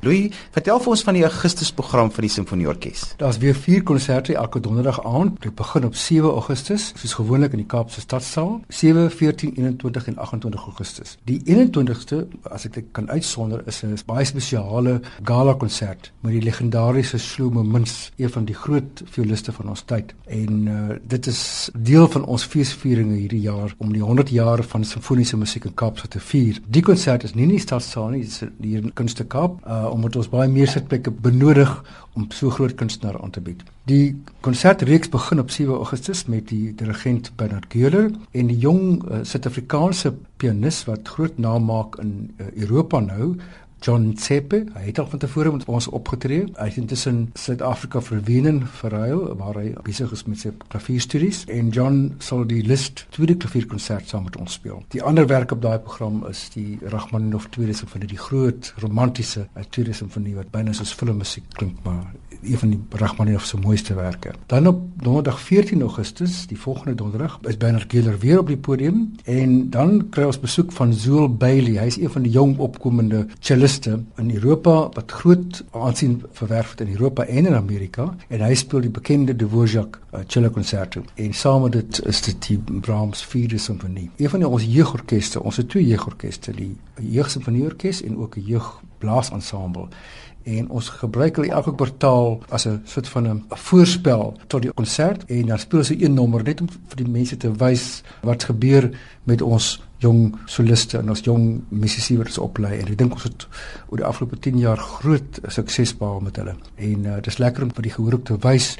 Louis, vertel vir ons van die Augustusprogram van die Simfonieorkes. Daar's weer 4 konserte elke donderdag aand. Dit begin op 7 Augustus, soos gewoonlik in die Kaapse Stadsaal, 7, 14, 21 en 28 Augustus. Die 21ste, as ek dit kan uitsonder, is 'n baie spesiale gala konsert met die legendariese Shlomo Mintz, een van die groot violiste van ons tyd. En uh, dit is deel van ons feesvieringe hierdie jaar om die 100 jaar van simfoniese musiek in Kaapstad te vier. Die konsert is nie in die Stadsaal nie, dit is hier in Kunste Kaap. Uh, omdat ons baie meer sitplekke benodig om so groot kunstenaar aan te bied. Die konsertreeks begin op 7 Augustus met die dirigent Bernard Geuler en die jong uh, Suid-Afrikaanse pianis wat groot naam maak in uh, Europa nou, John Tsepe, hy het al van tevore met ons opgetree. Hy het intussen Suid-Afrika vir Wenen verhuil waar hy besig is met sy klavierstudies en John sal die Liszt tweede klavierkonsert saam met ons speel. Die ander werk op daai program is die Rachmaninoff tweede simfonie, die groot romantiese tweede simfonie wat byna soos filmmusiek klink, maar een van die Rachmaninoff se mooiste werke. Dan op donderdag 14 Augustus, die volgende donderdag, is Bernard Giller weer op die podium en dan kry ons besoek van Zool Bailey. Hy is een van die jong opkomende celliste in Europa wat groot aansien verwerf het in Europa en in Amerika en hy speel die bekende Dvorak uh, cello konserte. En saam met dit is dit die Brahms Vierde Simfonie. Een van die, ons jeugorkeste, ons het twee jeugorkeste, die Jeugsimfonieorkes en ook 'n jeugblasensemble en ons gebruik hulle elke kwartaal as 'n soort van 'n voorspel tot die konsert en dan speel sy een nommer net om vir die mense te wys wat gebeur met ons jong soliste en ons jong musisië wat ons oplei. En ek dink ons het oor die afgelope 10 jaar groot sukses behaal met hulle. En uh, dit is lekker om vir die gehoor te wys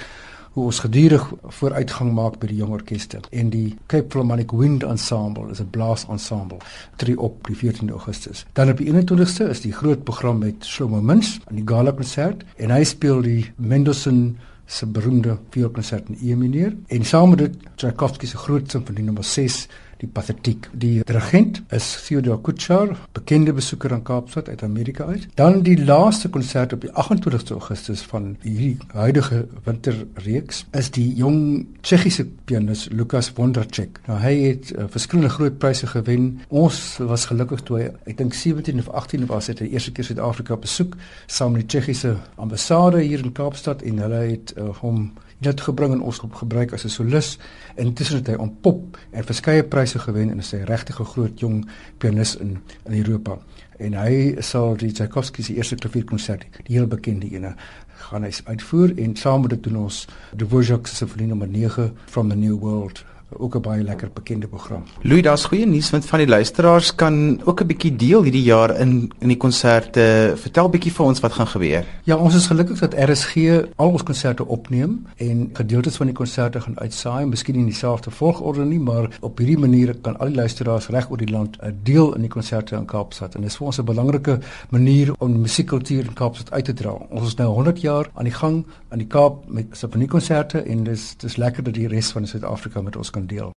hoe ons gedurig vooruitgang maak by die jong orkeste. En die Cape Philharmonic Wind Ensemble is 'n blaas ensemble tree op die 14de Augustus. Dan op die 21ste is die groot program met Shlomo Mintz aan die gala konsert en hy speel die Mendelssohn se beroemde vioolkonsert in E mineur en saam met dit Tchaikovsky se groot simfonie nommer 6 die Pathetiek. Die dirigent is Theodor Kutscher, bekende besoeker aan Kaapstad uit Amerika uit. Dan die laaste konsert op die 28ste Augustus van hierdie huidige winterreeks is die jong Tsjechiese pianis Lukas Wondracek. Nou hy het uh, verskillende groot pryse gewen. Ons was gelukkig toe hy ek dink 17 of 18 was het hy eerste keer Suid-Afrika besoek saam met die Tsjechiese ambassade hier in Kaapstad en hulle het uh, hom dit gebring en ons op gebruik as 'n solis. Intussen het hy ontpop en verskeie pryse gewen en is 'n regtig groot jong pianis in in Europa. En hy sal die Tchaikovsky se eerste klavierkonsert die heel bekende ene gaan hy uitvoer en saam met dit doen ons Dvorak se simfonie nommer 9 from the new world ook 'n baie lekker bekende program. Louis, daar's goeie nuus want van die luisteraars kan ook 'n bietjie deel hierdie jaar in in die konserte. Vertel bietjie vir ons wat gaan gebeur. Ja, ons is gelukkig dat RSG al ons konserte opneem en gedeeltes van die konserte gaan uitsaai, miskien in dieselfde volgorde nie, maar op hierdie manier kan al die luisteraars reg oor die land 'n deel in die konserte in Kaapstad en dit is vir ons 'n belangrike manier om die musiekkultuur in Kaapstad uit te dra. Ons is nou 100 jaar aan die gang aan die Kaap met simfoniekonserte en dis dis lekker dat die res van Suid-Afrika met ons kan kan deel.